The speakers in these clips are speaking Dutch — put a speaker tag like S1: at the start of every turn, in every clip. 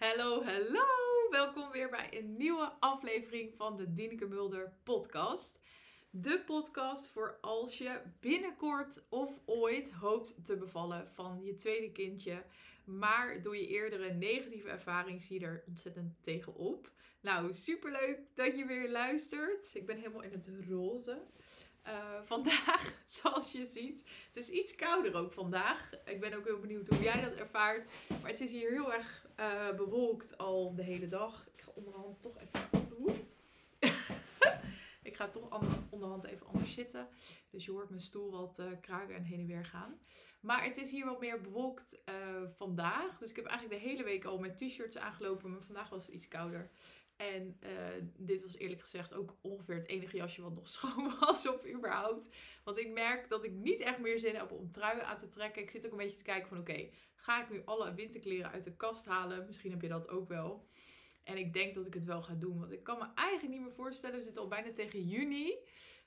S1: Hallo, hallo! Welkom weer bij een nieuwe aflevering van de Dineke Mulder podcast. De podcast voor als je binnenkort of ooit hoopt te bevallen van je tweede kindje. Maar door je eerdere negatieve ervaring zie je er ontzettend tegenop. Nou, superleuk dat je weer luistert. Ik ben helemaal in het roze. Uh, vandaag, zoals je ziet, het is iets kouder ook vandaag. Ik ben ook heel benieuwd hoe jij dat ervaart. Maar het is hier heel erg uh, bewolkt al de hele dag. Ik ga onderhand toch even. ik ga toch onderhand even anders zitten. Dus je hoort mijn stoel wat uh, kraken en heen en weer gaan. Maar het is hier wat meer bewolkt vandaag. Dus ik heb eigenlijk de hele week al met t-shirts aangelopen. Maar vandaag was het iets kouder. En uh, dit was eerlijk gezegd ook ongeveer het enige jasje wat nog schoon was of überhaupt. Want ik merk dat ik niet echt meer zin heb om truien aan te trekken. Ik zit ook een beetje te kijken van oké, ga ik nu alle winterkleren uit de kast halen? Misschien heb je dat ook wel. En ik denk dat ik het wel ga doen. Want ik kan me eigenlijk niet meer voorstellen, we zitten al bijna tegen juni,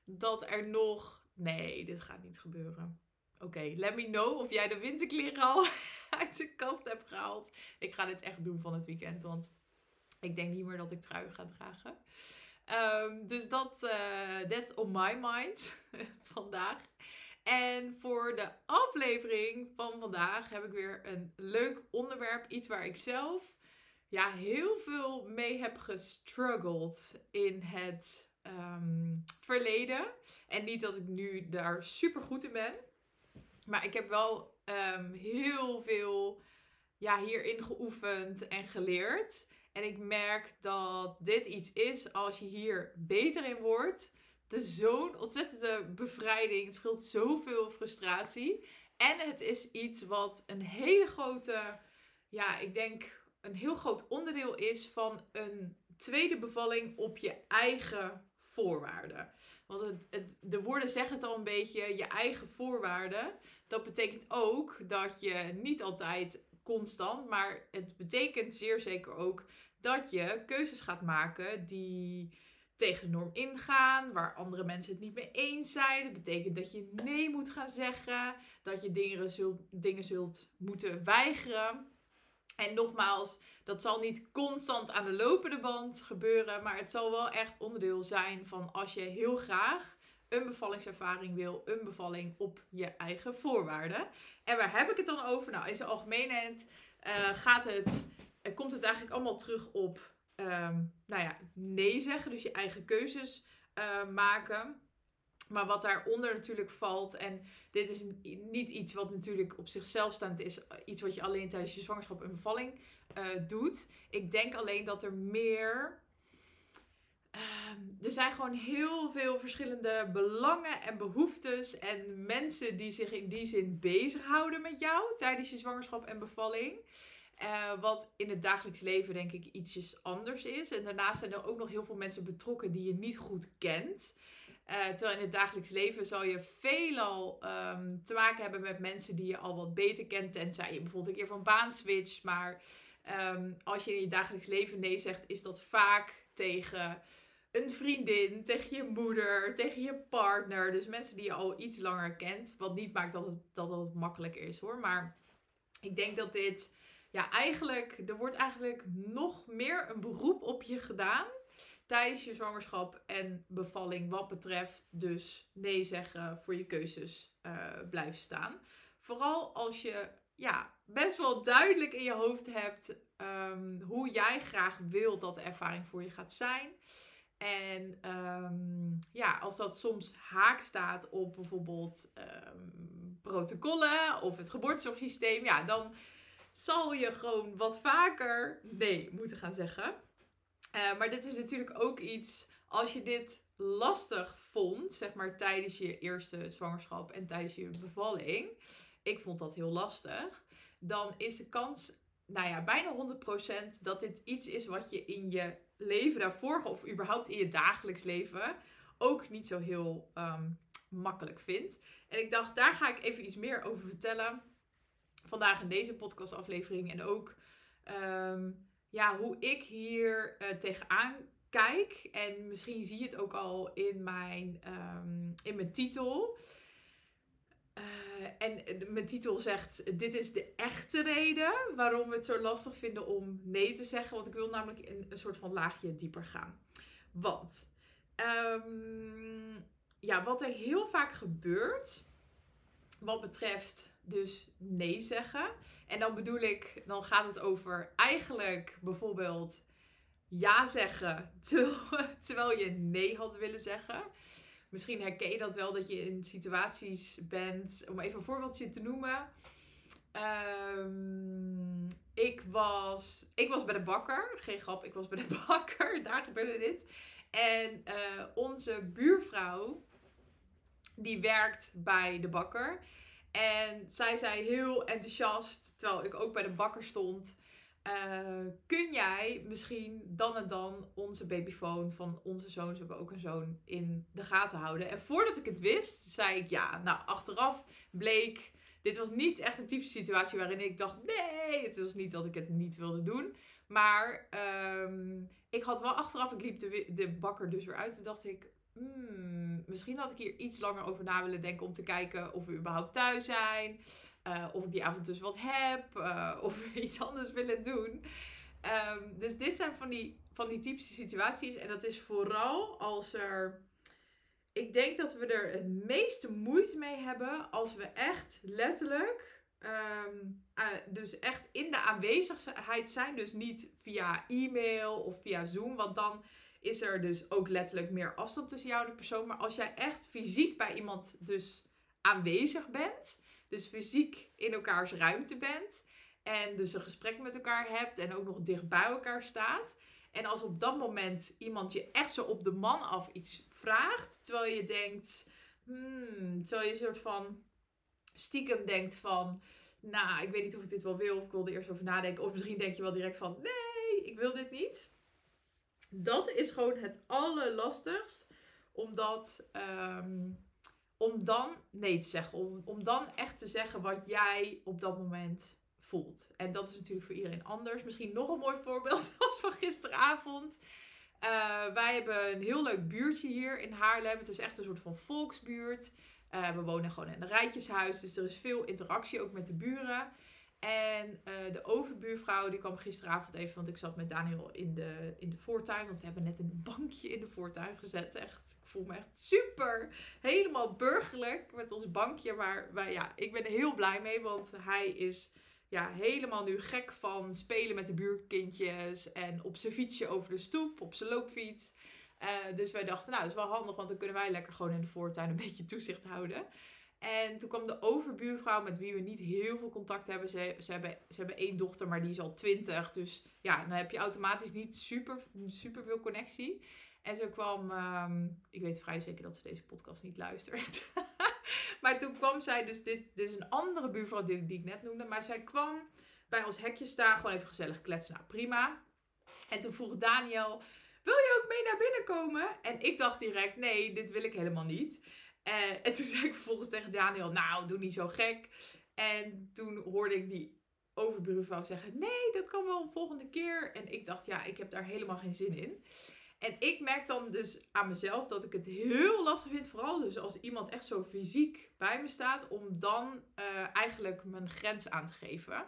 S1: dat er nog... Nee, dit gaat niet gebeuren. Oké, let me know of jij de winterkleren al uit de kast hebt gehaald. Ik ga dit echt doen van het weekend, want ik denk niet meer dat ik trui ga dragen. Um, dus dat, uh, that's on my mind vandaag. En voor de aflevering van vandaag heb ik weer een leuk onderwerp. Iets waar ik zelf ja, heel veel mee heb gestruggeld in het um, verleden. En niet dat ik nu daar super goed in ben. Maar ik heb wel um, heel veel ja, hierin geoefend en geleerd. En ik merk dat dit iets is als je hier beter in wordt. De zo'n ontzettende bevrijding. Het scheelt zoveel frustratie. En het is iets wat een hele grote, ja, ik denk een heel groot onderdeel is van een tweede bevalling op je eigen voorwaarden. Want het, de woorden zeggen het al een beetje, je eigen voorwaarden. Dat betekent ook dat je niet altijd constant. Maar het betekent zeer zeker ook dat je keuzes gaat maken die tegen de norm ingaan, waar andere mensen het niet mee eens zijn. Dat betekent dat je nee moet gaan zeggen, dat je dingen zult, dingen zult moeten weigeren. En nogmaals, dat zal niet constant aan de lopende band gebeuren, maar het zal wel echt onderdeel zijn van als je heel graag een bevallingservaring wil, een bevalling op je eigen voorwaarden. En waar heb ik het dan over? Nou, in zijn algemeenheid uh, gaat het, uh, komt het eigenlijk allemaal terug op um, nou ja, nee zeggen, dus je eigen keuzes uh, maken. Maar wat daaronder natuurlijk valt, en dit is niet iets wat natuurlijk op zichzelf staand is, iets wat je alleen tijdens je zwangerschap en bevalling doet. Ik denk alleen dat er meer Ehm, er zijn gewoon heel veel verschillende belangen en behoeftes en mensen die zich in die zin bezighouden met jou tijdens je zwangerschap en bevalling. Uh, wat in het dagelijks leven denk ik ietsjes anders is. En daarnaast zijn er ook nog heel veel mensen betrokken die je niet goed kent. Uh, terwijl in het dagelijks leven zal je veelal um, te maken hebben met mensen die je al wat beter kent. Tenzij je bijvoorbeeld een keer van baan switcht. Maar um, als je in je dagelijks leven nee zegt, is dat vaak tegen een vriendin, tegen je moeder, tegen je partner. Dus mensen die je al iets langer kent. Wat niet maakt dat het, dat het makkelijk is hoor. Maar ik denk dat dit, ja, eigenlijk, er wordt eigenlijk nog meer een beroep op je gedaan. Tijdens je zwangerschap en bevalling. Wat betreft dus nee zeggen, voor je keuzes uh, blijven staan. Vooral als je ja, best wel duidelijk in je hoofd hebt um, hoe jij graag wilt dat de ervaring voor je gaat zijn. En um, ja, als dat soms haak staat op bijvoorbeeld um, protocollen of het geboortezorgsysteem, ja, dan zal je gewoon wat vaker nee moeten gaan zeggen. Uh, maar dit is natuurlijk ook iets, als je dit lastig vond, zeg maar tijdens je eerste zwangerschap en tijdens je bevalling, ik vond dat heel lastig, dan is de kans, nou ja, bijna 100% dat dit iets is wat je in je leven daarvoor, of überhaupt in je dagelijks leven, ook niet zo heel um, makkelijk vindt. En ik dacht, daar ga ik even iets meer over vertellen. Vandaag in deze podcastaflevering. En ook um, ja, hoe ik hier uh, tegenaan kijk. En misschien zie je het ook al in mijn, um, in mijn titel. En mijn titel zegt: Dit is de echte reden waarom we het zo lastig vinden om nee te zeggen. Want ik wil namelijk in een soort van laagje dieper gaan. Want ehm, ja, wat er heel vaak gebeurt, wat betreft dus nee zeggen. En dan bedoel ik, dan gaat het over eigenlijk bijvoorbeeld ja zeggen terwijl je nee had willen zeggen. Misschien herken je dat wel dat je in situaties bent, om even een voorbeeldje te noemen. Ehm, ik, was, ik was bij de bakker. Geen grap, ik was bij de bakker. Daar gebeurde dit. En uh, onze buurvrouw, die werkt bij de bakker. En zij zei heel enthousiast, terwijl ik ook bij de bakker stond. Uh, kun jij misschien dan en dan onze babyfoon van onze zoon, ze hebben ook een zoon, in de gaten houden? En voordat ik het wist, zei ik ja. Nou, achteraf bleek, dit was niet echt een typische situatie waarin ik dacht, nee, het was niet dat ik het niet wilde doen. Maar um, ik had wel achteraf, ik liep de, de bakker dus weer uit. Toen dacht ik, hmm, misschien had ik hier iets langer over na willen denken om te kijken of we überhaupt thuis zijn. Uh, of ik die avond dus wat heb. Uh, of iets anders willen doen. Um, dus dit zijn van die, van die typische situaties. En dat is vooral als er. Ik denk dat we er het meeste moeite mee hebben als we echt letterlijk Um, uh, dus echt in de aanwezigheid zijn. Dus niet via e-mail of via Zoom. Want dan is er dus ook letterlijk meer afstand tussen jou en de persoon. Maar als jij echt fysiek bij iemand dus aanwezig bent. Dus fysiek in elkaars ruimte bent. En dus een gesprek met elkaar hebt. En ook nog dicht bij elkaar staat. En als op dat moment iemand je echt zo op de man af iets vraagt. Terwijl je denkt. Hmm, terwijl je een soort van stiekem denkt van, nou, ik weet niet of ik dit wel wil of ik wil er eerst over nadenken. Of misschien denk je wel direct van, nee, ik wil dit niet. Dat is gewoon het allerlastigst, omdat, um, om dan nee te zeggen. Om, om dan echt te zeggen wat jij op dat moment voelt. En dat is natuurlijk voor iedereen anders. Misschien nog een mooi voorbeeld als van gisteravond. Uh, wij hebben een heel leuk buurtje hier in Haarlem. Het is echt een soort van volksbuurt. Uh, we wonen gewoon in een rijtjeshuis, dus er is veel interactie ook met de buren. En uh, de overbuurvrouw die kwam gisteravond even, want ik zat met Daniel in de, in de voortuin. Want we hebben net een bankje in de voortuin gezet. Echt, voel me echt super, helemaal burgerlijk met ons bankje. Maar, maar ja, ik ben er heel blij mee, want hij is ja, helemaal nu gek van spelen met de buurkindjes. En op zijn fietsje over de stoep, op zijn loopfiets. Uh, dus wij dachten, nou, dat is wel handig, want dan kunnen wij lekker gewoon in de voortuin een beetje toezicht houden. En toen kwam de overbuurvrouw, met wie we niet heel veel contact hebben. Ze, ze, hebben, ze hebben één dochter, maar die is al twintig. Dus ja, dan heb je automatisch niet super, super veel connectie. En zo kwam, um, ik weet vrij zeker dat ze deze podcast niet luistert. maar toen kwam zij, dus dit, dit is een andere buurvrouw die, ik net noemde. Maar zij kwam bij ons hekje staan, gewoon even gezellig kletsen. Nou, prima. En toen vroeg Daniel, wil je ook mee naar binnen komen? En ik dacht direct, nee, dit wil ik helemaal niet. Uh, en toen zei ik vervolgens tegen Daniel, nou, doe niet zo gek. En toen hoorde ik die overbuurvrouw zeggen, nee, dat kan wel een volgende keer. En ik dacht, ja, ik heb daar helemaal geen zin in. En ik merk dan dus aan mezelf dat ik het heel lastig vind, vooral dus als iemand echt zo fysiek bij me staat, om dan uh, eigenlijk mijn grens aan te geven.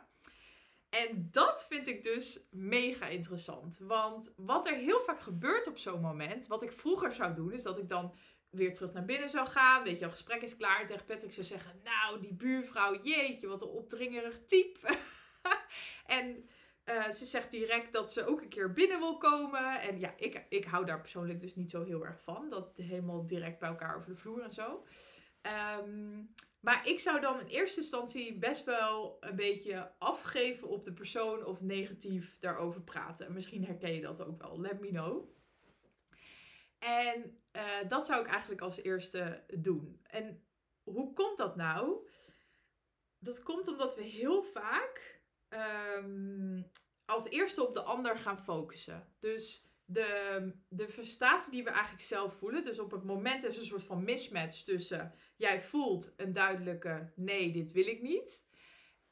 S1: En dat vind ik dus mega interessant. Want wat er heel vaak gebeurt op zo'n moment, wat ik vroeger zou doen, is dat ik dan weer terug naar binnen zou gaan. Weet je, het gesprek is klaar. En tegen Patrick zou zeggen: Nou, die buurvrouw, jeetje, wat een opdringerig type. en uh, ze zegt direct dat ze ook een keer binnen wil komen. En ja, ik, ik hou daar persoonlijk dus niet zo heel erg van. Dat helemaal direct bij elkaar over de vloer en zo. Um, maar ik zou dan in eerste instantie best wel een beetje afgeven op de persoon of negatief daarover praten. Misschien herken je dat ook wel. Let me know. En uh, dat zou ik eigenlijk als eerste doen. En hoe komt dat nou? Dat komt omdat we heel vaak um, als eerste op de ander gaan focussen. Dus de, de frustratie die we eigenlijk zelf voelen. Dus op het moment is een soort van mismatch tussen jij voelt een duidelijke nee, dit wil ik niet.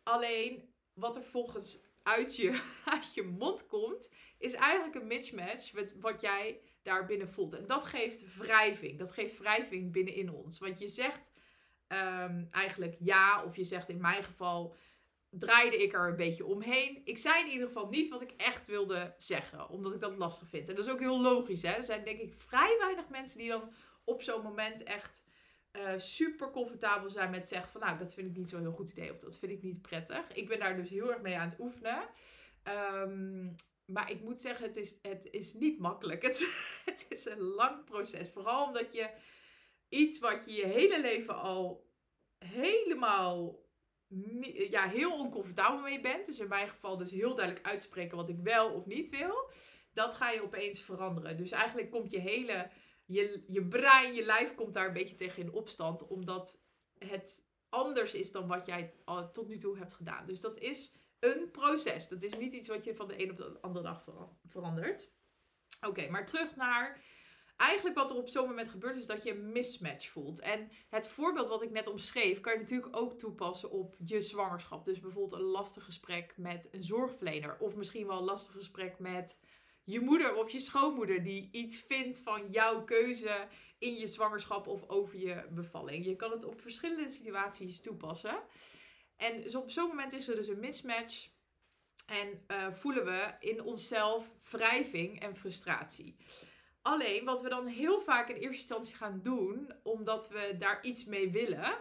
S1: Alleen wat er volgens uit je, uit je mond komt, is eigenlijk een mismatch met wat jij daar binnen voelt. En dat geeft wrijving. Dat geeft wrijving binnenin ons. Want je zegt ehm, eigenlijk ja. Of je zegt in mijn geval draaide ik er een beetje omheen. Ik zei in ieder geval niet wat ik echt wilde zeggen, omdat ik dat lastig vind. En dat is ook heel logisch. Hè? Er zijn denk ik vrij weinig mensen die dan op zo'n moment echt uh, super comfortabel zijn met zeggen van nou, dat vind ik niet zo'n heel goed idee of dat vind ik niet prettig. Ik ben daar dus heel erg mee aan het oefenen. Ehm, maar ik moet zeggen, het is, het is niet makkelijk. Het, het is een lang proces. Vooral omdat je iets wat je je hele leven al helemaal ja, heel oncomfortabel mee bent. Dus in mijn geval dus heel duidelijk uitspreken wat ik wel of niet wil. Dat ga je opeens veranderen. Dus eigenlijk komt je hele, je, je brein, je lijf komt daar een beetje tegen in opstand. Omdat het anders is dan wat jij tot nu toe hebt gedaan. Dus dat is een proces. Dat is niet iets wat je van de een op de andere dag verandert. Oké, maar terug naar eigenlijk wat er op zo'n moment gebeurt is dat je een mismatch voelt. En het voorbeeld wat ik net omschreef, kan je natuurlijk ook toepassen op je zwangerschap. Dus bijvoorbeeld een lastig gesprek met een zorgverlener. Of misschien wel een lastig gesprek met je moeder of je schoonmoeder die iets vindt van jouw keuze in je zwangerschap of over je bevalling. Je kan het op verschillende situaties toepassen. En op zo'n moment is er dus een mismatch. En uh, voelen we in onszelf wrijving en frustratie. Alleen wat we dan heel vaak in eerste instantie gaan doen, omdat we daar iets mee willen,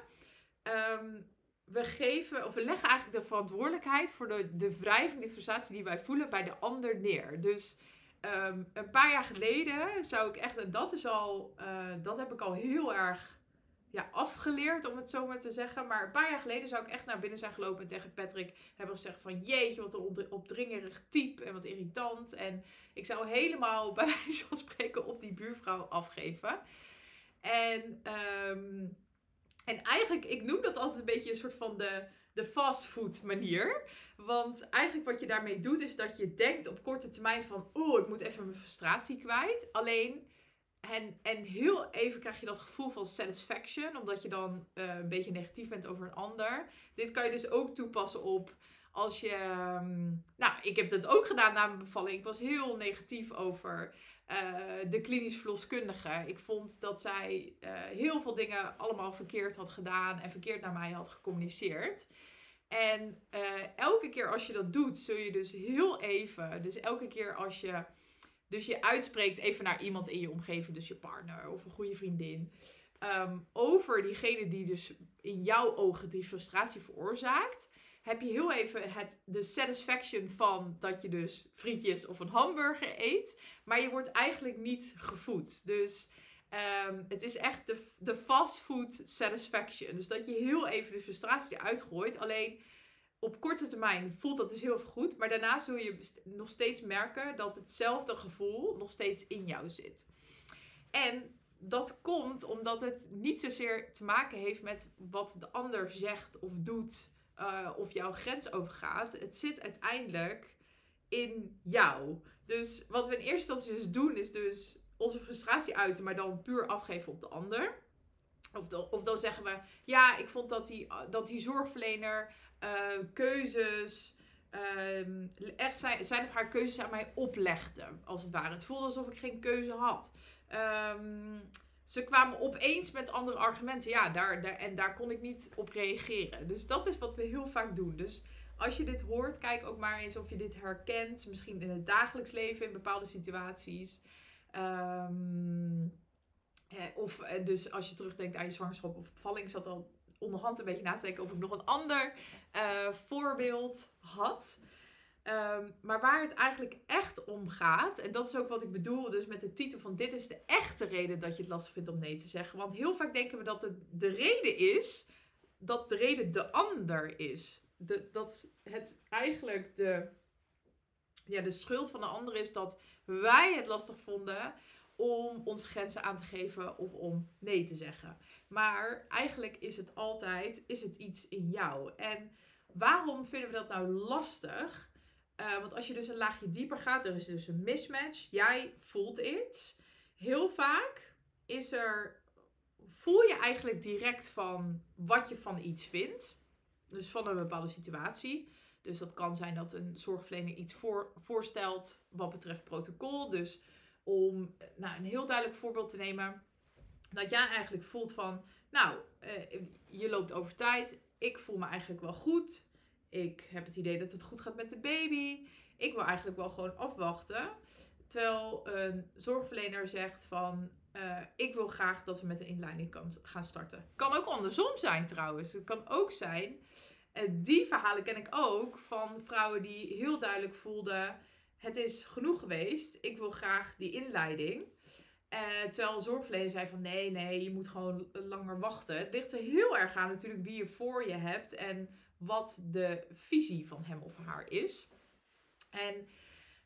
S1: um, we geven of we leggen eigenlijk de verantwoordelijkheid voor de, de wrijving, de frustratie die wij voelen bij de ander neer. Dus um, een paar jaar geleden zou ik echt, en dat is al, uh, dat heb ik al heel erg ja, afgeleerd, om het zo maar te zeggen. Maar een paar jaar geleden zou ik echt naar binnen zijn gelopen en tegen Patrick hebben gezegd van... Jeetje, wat een opdringerig type en wat irritant. En ik zou helemaal bij wijze van spreken op die buurvrouw afgeven. En, ehm, en eigenlijk, ik noem dat altijd een beetje een soort van de, de fastfood manier. Want eigenlijk wat je daarmee doet is dat je denkt op korte termijn van... Oeh, ik moet even mijn frustratie kwijt. Alleen en, en heel even krijg je dat gevoel van satisfaction, omdat je dan uh, een beetje negatief bent over een ander. Dit kan je dus ook toepassen op als je. Um, nou, ik heb dat ook gedaan na mijn bevalling. Ik was heel negatief over uh, de klinisch verloskundige. Ik vond dat zij uh, heel veel dingen allemaal verkeerd had gedaan en verkeerd naar mij had gecommuniceerd. En elke keer als je dat doet, zul je dus heel even, dus elke keer als je dus je uitspreekt even naar iemand in je omgeving, dus je partner of een goede vriendin. Ehm, over diegene die dus in jouw ogen die frustratie veroorzaakt. Heb je heel even het, de satisfaction van dat je dus frietjes of een hamburger eet. Maar je wordt eigenlijk niet gevoed. Dus um, het is echt de, de fast food satisfaction. Dus dat je heel even de frustratie eruit gooit. Alleen op korte termijn voelt dat dus heel veel goed. Maar daarna zul je nog steeds merken dat hetzelfde gevoel nog steeds in jou zit. En dat komt omdat het niet zozeer te maken heeft met wat de ander zegt of doet. Uh, of jouw grens overgaat. Het zit uiteindelijk in jou. Dus wat we in eerste instantie dus doen, is dus onze frustratie uiten, maar dan puur afgeven op de ander. Of dan, of dan zeggen we, ja, ik vond dat die, dat die zorgverlener uh, keuzes, uh, echt zijn, zijn of haar keuzes aan mij oplegde, als het ware. Het voelde alsof ik geen keuze had. Um, ze kwamen opeens met andere argumenten. Ja, daar, daar, en daar kon ik niet op reageren. Dus dat is wat we heel vaak doen. Dus als je dit hoort, kijk ook maar eens of je dit herkent. Misschien in het dagelijks leven, in bepaalde situaties. Um, of eh, dus als je terugdenkt aan je zwangerschap of bevalling, zat al onderhand een beetje na te denken of ik nog een ander uh, voorbeeld had. Um, maar waar het eigenlijk echt om gaat, en dat is ook wat ik bedoel dus met de titel van dit is de echte reden dat je het lastig vindt om nee te zeggen. Want heel vaak denken we dat het de reden is dat de reden de ander is. Dat het eigenlijk de, ja, de schuld van de ander is dat wij het lastig vonden om onze grenzen aan te geven of om nee te zeggen. Maar eigenlijk is het altijd, is het iets in jou. En waarom vinden we dat nou lastig? Uh, want als je dus een laagje dieper gaat, er is dus een mismatch. Jij voelt iets. Heel vaak is er, voel je eigenlijk direct van wat je van iets vindt. Dus van een bepaalde situatie. Dus dat kan zijn dat een zorgverlener iets voor, voorstelt wat betreft protocol. Dus om nou, een heel duidelijk voorbeeld te nemen. Dat jij eigenlijk voelt van, nou, eh, je loopt over tijd. Ik voel me eigenlijk wel goed. Ik heb het idee dat het goed gaat met de baby. Ik wil eigenlijk wel gewoon afwachten. Terwijl een zorgverlener zegt van... eh, ik wil graag dat we met een inleiding kan, gaan starten. Kan ook andersom zijn trouwens. Het kan ook zijn... Die verhalen ken ik ook van vrouwen die heel duidelijk voelden... Het is genoeg geweest. Ik wil graag die inleiding. Eh, terwijl een zorgverlener zei van nee, nee, je moet gewoon langer wachten. Het ligt er heel erg aan natuurlijk wie je voor je hebt en wat de visie van hem of haar is. En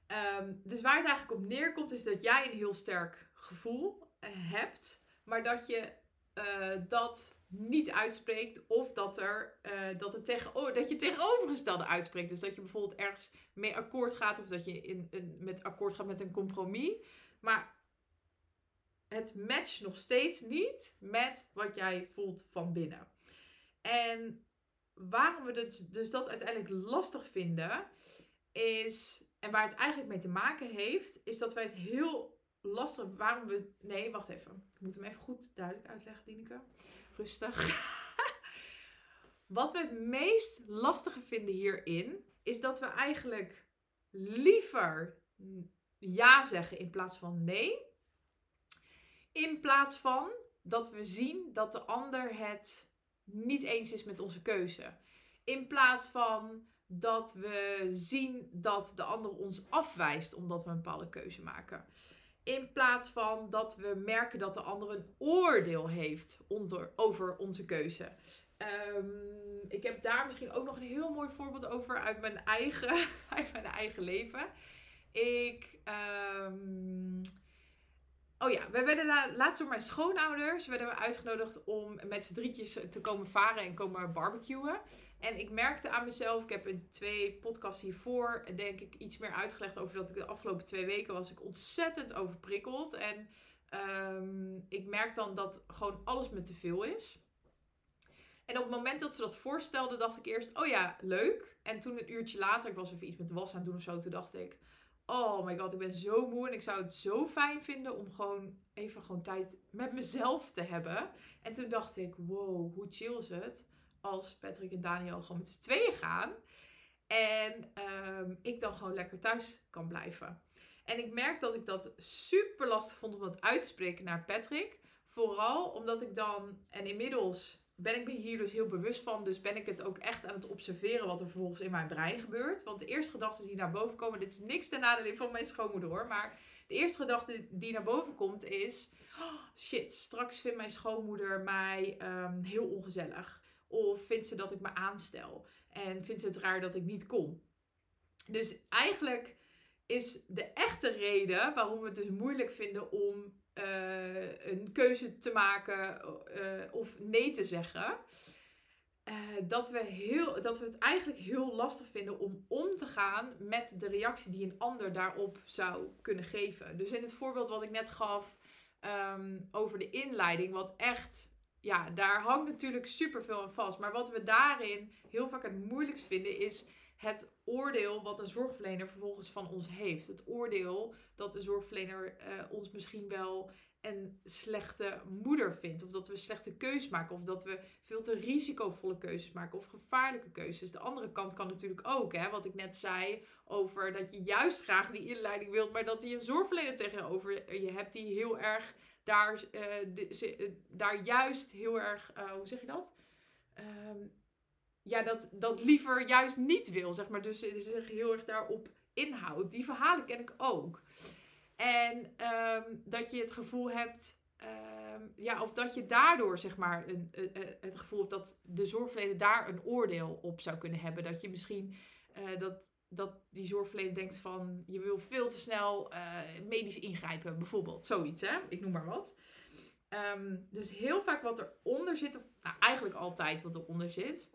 S1: ehm, dus waar het eigenlijk op neerkomt is dat jij een heel sterk gevoel eh, hebt, maar dat je eh, dat niet uitspreekt of dat, er, eh, dat, het tegen, oh, dat je tegenovergestelde uitspreekt. Dus dat je bijvoorbeeld ergens mee akkoord gaat of dat je in, in, met akkoord gaat met een compromis. Maar het matcht nog steeds niet met wat jij voelt van binnen. En waarom we dus, dus dat uiteindelijk lastig vinden, is, en waar het eigenlijk mee te maken heeft, is dat wij het heel lastig, waarom we, nee, wacht even, ik moet hem even goed duidelijk uitleggen, Dineke. Rustig. Wat we het meest lastige vinden hierin, is dat we eigenlijk liever ja zeggen in plaats van nee. In plaats van dat we zien dat de ander het niet eens is met onze keuze. In plaats van dat we zien dat de ander ons afwijst omdat we een bepaalde keuze maken. In plaats van dat we merken dat de ander een oordeel heeft onder, over onze keuze. Um, ik heb daar misschien ook nog een heel mooi voorbeeld over uit mijn eigen, uit mijn eigen leven. Ik. Um, Oh ja, we werden laatst door mijn schoonouders werden we uitgenodigd om met z'n drietjes te komen varen en komen barbecuen. En ik merkte aan mezelf, ik heb in twee podcasts hiervoor denk ik iets meer uitgelegd over dat ik de afgelopen twee weken was ik ontzettend overprikkeld. En um, ik merk dan dat gewoon alles me te veel is. En op het moment dat ze dat voorstelden, dacht ik eerst, oh ja, leuk. En toen een uurtje later, ik was even iets met de was aan het doen of zo, toen dacht ik, oh my god, ik ben zo moe en ik zou het zo fijn vinden om gewoon even gewoon tijd met mezelf te hebben. En toen dacht ik, wow, hoe chill is het als Patrick en Daniel gewoon met z'n tweeën gaan. En um, ik dan gewoon lekker thuis kan blijven. En ik merk dat ik dat super lastig vond om dat uit te spreken naar Patrick. Vooral omdat ik dan, en inmiddels ben ik me hier dus heel bewust van. Dus ben ik het ook echt aan het observeren wat er vervolgens in mijn brein gebeurt. Want de eerste gedachten die naar boven komen, dit is niks ten nadele van mijn schoonmoeder hoor. Maar de eerste gedachte die naar boven komt is, oh, shit, straks vindt mijn schoonmoeder mij um, heel ongezellig. Of vindt ze dat ik me aanstel. En vindt ze het raar dat ik niet kom. Dus eigenlijk is de echte reden waarom we het dus moeilijk vinden om uh, een keuze te maken uh, of nee te zeggen. Dat, we heel, dat we het eigenlijk heel lastig vinden om om te gaan met de reactie die een ander daarop zou kunnen geven. Dus in het voorbeeld wat ik net gaf um, over de inleiding, wat echt, ja, daar hangt natuurlijk superveel aan vast. Maar wat we daarin heel vaak het moeilijkst vinden is het oordeel wat een zorgverlener vervolgens van ons heeft. Het oordeel dat de zorgverlener uh, ons misschien wel een slechte moeder vindt. Of dat we slechte keuzes maken. Of dat we veel te risicovolle keuzes maken. Of gevaarlijke keuzes. De andere kant kan natuurlijk ook. Hè, wat ik net zei over dat je juist graag die inleiding wilt. Maar dat je een zorgverlener tegenover je hebt die heel erg daar, uh, de, daar juist heel erg, uh, hoe zeg je dat? Um, ja, dat, dat liever juist niet wil, zeg maar. Dus zich heel erg daarop inhoudt. Die verhalen ken ik ook. En um, dat je het gevoel hebt, um, ja, of dat je daardoor, zeg maar, een, een, het gevoel hebt dat de zorgverlener daar een oordeel op zou kunnen hebben. Dat je misschien, uh, dat, dat die zorgverlener denkt van, je wil veel te snel medisch ingrijpen, bijvoorbeeld. Zoiets, hè? Ik noem maar wat. Um, dus heel vaak wat eronder zit, of nou, eigenlijk altijd wat eronder zit,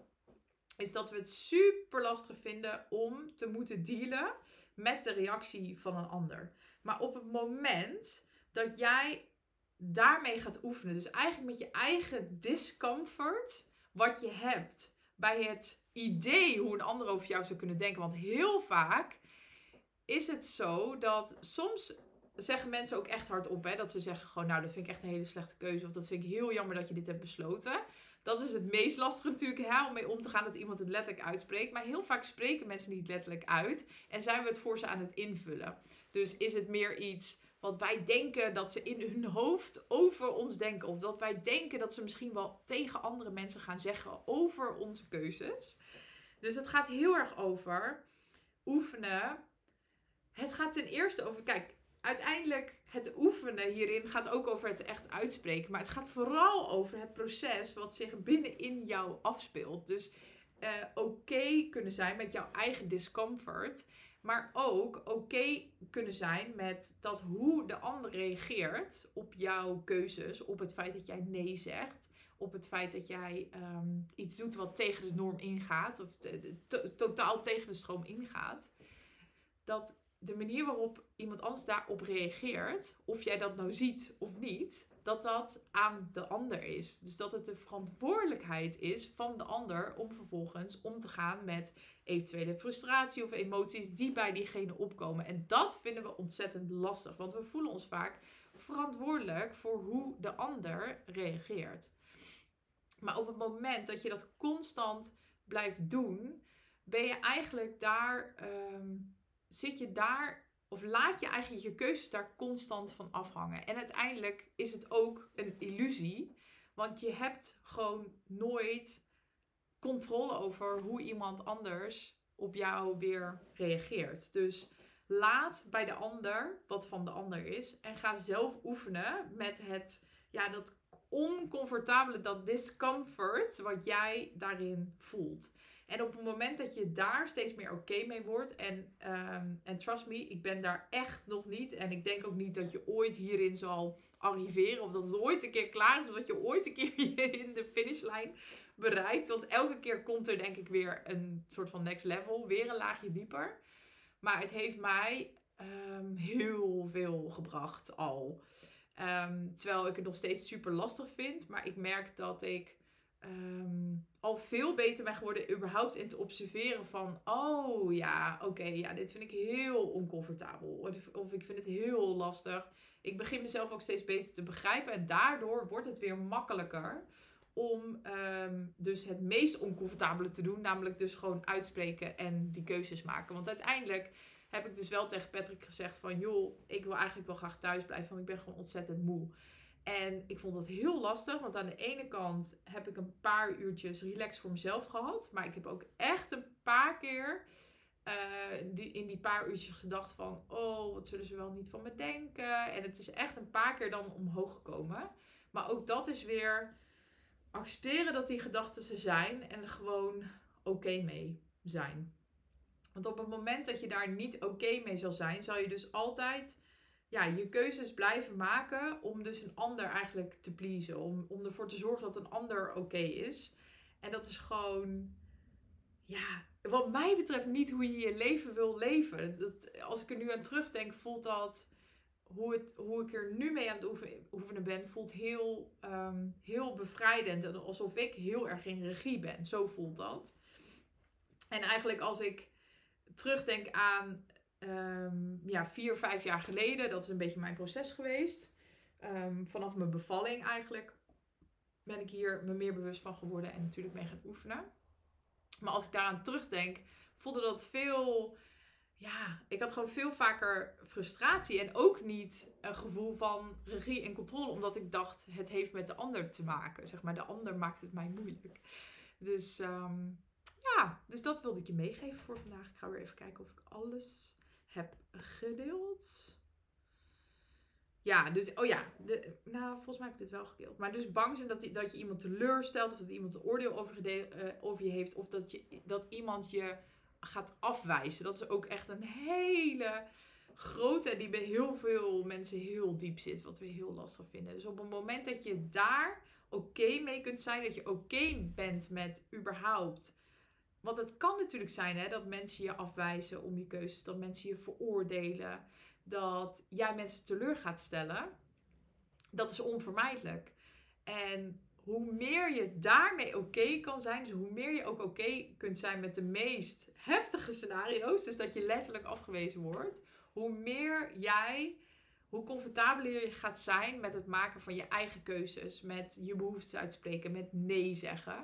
S1: is dat we het super lastig vinden om te moeten dealen met de reactie van een ander. Maar op het moment dat jij daarmee gaat oefenen, dus eigenlijk met je eigen discomfort, wat je hebt bij het idee hoe een ander over jou zou kunnen denken. Want heel vaak is het zo dat soms zeggen mensen ook echt hardop. Hè? Dat ze zeggen gewoon, nou, dat vind ik echt een hele slechte keuze. Of dat vind ik heel jammer dat je dit hebt besloten. Dat is het meest lastige natuurlijk, hè, om mee om te gaan dat iemand het letterlijk uitspreekt. Maar heel vaak spreken mensen niet letterlijk uit. En zijn we het voor ze aan het invullen. Dus is het meer iets wat wij denken dat ze in hun hoofd over ons denken. Of dat wij denken dat ze misschien wel tegen andere mensen gaan zeggen over onze keuzes. Dus het gaat heel erg over oefenen. Het gaat ten eerste over, kijk, uiteindelijk het oefenen hierin gaat ook over het echt uitspreken. Maar het gaat vooral over het proces wat zich binnenin jou afspeelt. Dus uh, oké kunnen zijn met jouw eigen discomfort. Maar ook oké kunnen zijn met dat hoe de ander reageert op jouw keuzes. Op het feit dat jij nee zegt. Op het feit dat jij um, iets doet wat tegen de norm ingaat. Of totaal tegen de stroom ingaat. Dat de manier waarop iemand anders daarop reageert, of jij dat nou ziet of niet, dat dat aan de ander is. Dus dat het de verantwoordelijkheid is van de ander om vervolgens om te gaan met eventuele frustratie of emoties die bij diegene opkomen. En dat vinden we ontzettend lastig, want we voelen ons vaak verantwoordelijk voor hoe de ander reageert. Maar op het moment dat je dat constant blijft doen, ben je eigenlijk daar. Ehm, zit je daar, of laat je eigenlijk je keuzes daar constant van afhangen. En uiteindelijk is het ook een illusie, want je hebt gewoon nooit controle over hoe iemand anders op jou weer reageert. Dus laat bij de ander wat van de ander is en ga zelf oefenen met het, ja, dat oncomfortabele, dat discomfort wat jij daarin voelt. En op het moment dat je daar steeds meer oké mee wordt. En, um, en trust me, ik ben daar echt nog niet. En ik denk ook niet dat je ooit hierin zal arriveren. Of dat het ooit een keer klaar is. Of dat je ooit een keer in de finishlijn bereikt. Want elke keer komt er denk ik weer een soort van next level. Weer een laagje dieper. Maar het heeft mij um, heel veel gebracht al. Um, terwijl ik het nog steeds super lastig vind. Maar ik merk dat ik um, al veel beter ben geworden überhaupt in te observeren van... Oh ja, oké, ja, dit vind ik heel oncomfortabel. Of, ik vind het heel lastig. Ik begin mezelf ook steeds beter te begrijpen. En daardoor wordt het weer makkelijker om um, dus het meest oncomfortabele te doen. Namelijk dus gewoon uitspreken en die keuzes maken. Want uiteindelijk heb ik dus wel tegen Patrick gezegd van... joh, ik wil eigenlijk wel graag thuis blijven, want ik ben gewoon ontzettend moe. En ik vond dat heel lastig, want aan de ene kant heb ik een paar uurtjes relax voor mezelf gehad. Maar ik heb ook echt een paar keer die, in die paar uurtjes gedacht van... Oh, wat zullen ze wel niet van me denken? En het is echt een paar keer dan omhoog gekomen. Maar ook dat is weer accepteren dat die gedachten ze zijn en er gewoon oké mee zijn. Want op het moment dat je daar niet oké mee zal zijn, zal je dus altijd ja, je keuzes blijven maken om dus een ander eigenlijk te pleasen. Om, om ervoor te zorgen dat een ander oké is. En dat is gewoon, ja, wat mij betreft niet hoe je je leven wil leven. Dat, als ik er nu aan terugdenk, voelt dat, hoe, het, hoe ik er nu mee aan het oefenen ben, voelt heel, um, heel bevrijdend. En alsof ik heel erg in regie ben. Zo voelt dat. En eigenlijk als ik terugdenk aan um, ja, vier, vijf jaar geleden. Dat is een beetje mijn proces geweest. Um, vanaf mijn bevalling eigenlijk ben ik hier me meer bewust van geworden en natuurlijk mee gaan oefenen. Maar als ik daaraan terugdenk, voelde dat veel. Ja, ik had gewoon veel vaker frustratie en ook niet een gevoel van regie en controle, omdat ik dacht het heeft met de ander te maken. Zeg maar, de ander maakt het mij moeilijk. Dus um, ja, dus dat wilde ik je meegeven voor vandaag. Ik ga weer even kijken of ik alles heb gedeeld. Ja, dus, oh ja, de, nou, volgens mij heb ik dit wel gedeeld. Maar dus bang zijn dat, die, dat je iemand teleurstelt, of dat iemand een oordeel over, uh, over je heeft, of dat, je, dat iemand je gaat afwijzen. Dat is ook echt een hele grote, die bij heel veel mensen heel diep zit, wat we heel lastig vinden. Dus op het moment dat je daar oké mee kunt zijn, dat je oké bent met überhaupt want het kan natuurlijk zijn hè, dat mensen je afwijzen om je keuzes, dat mensen je veroordelen, dat jij mensen teleur gaat stellen. Dat is onvermijdelijk. En hoe meer je daarmee oké kan zijn, dus hoe meer je ook oké kunt zijn met de meest heftige scenario's, dus dat je letterlijk afgewezen wordt, hoe meer jij hoe comfortabeler je gaat zijn met het maken van je eigen keuzes, met je behoeftes uitspreken, met nee zeggen,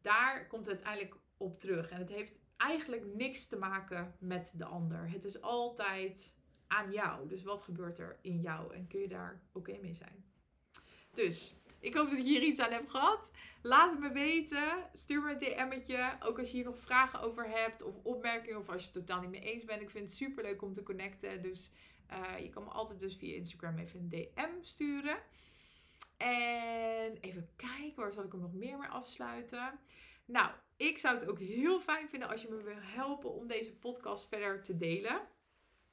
S1: daar komt het uiteindelijk op terug. En het heeft eigenlijk niks te maken met de ander. Het is altijd aan jou. Dus wat gebeurt er in jou en kun je daar oké mee zijn? Dus ik hoop dat je hier iets aan hebt gehad. Laat het me weten. Stuur me een DM'tje. Ook als je hier nog vragen over hebt of opmerkingen of als je het totaal niet mee eens bent. Ik vind het super leuk om te connecten. Dus uh, je kan me altijd dus via Instagram even een DM sturen. En even kijken, waar zal ik hem nog meer mee afsluiten? Nou, ik zou het ook heel fijn vinden als je me wil helpen om deze podcast verder te delen.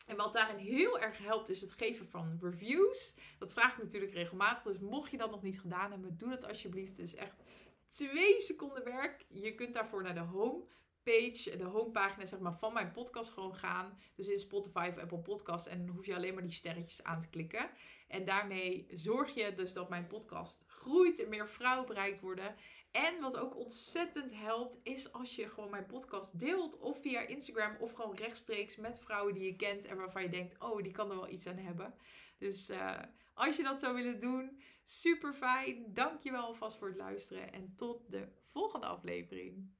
S1: En wat daarin heel erg helpt is het geven van reviews. Dat vraag ik natuurlijk regelmatig. Dus mocht je dat nog niet gedaan hebben, doe dat alsjeblieft. Het is echt twee seconden werk. Je kunt daarvoor naar de home page, de homepagina zeg maar, van mijn podcast gewoon gaan. Dus in Spotify of Apple Podcast. En dan hoef je alleen maar die sterretjes aan te klikken. En daarmee zorg je dus dat mijn podcast groeit en meer vrouwen bereikt worden. En wat ook ontzettend helpt, is als je gewoon mijn podcast deelt. Of via Instagram of gewoon rechtstreeks met vrouwen die je kent. En waarvan je denkt, oh, die kan er wel iets aan hebben. Dus uh, als je dat zou willen doen, super fijn. Dankjewel alvast voor het luisteren. En tot de volgende aflevering.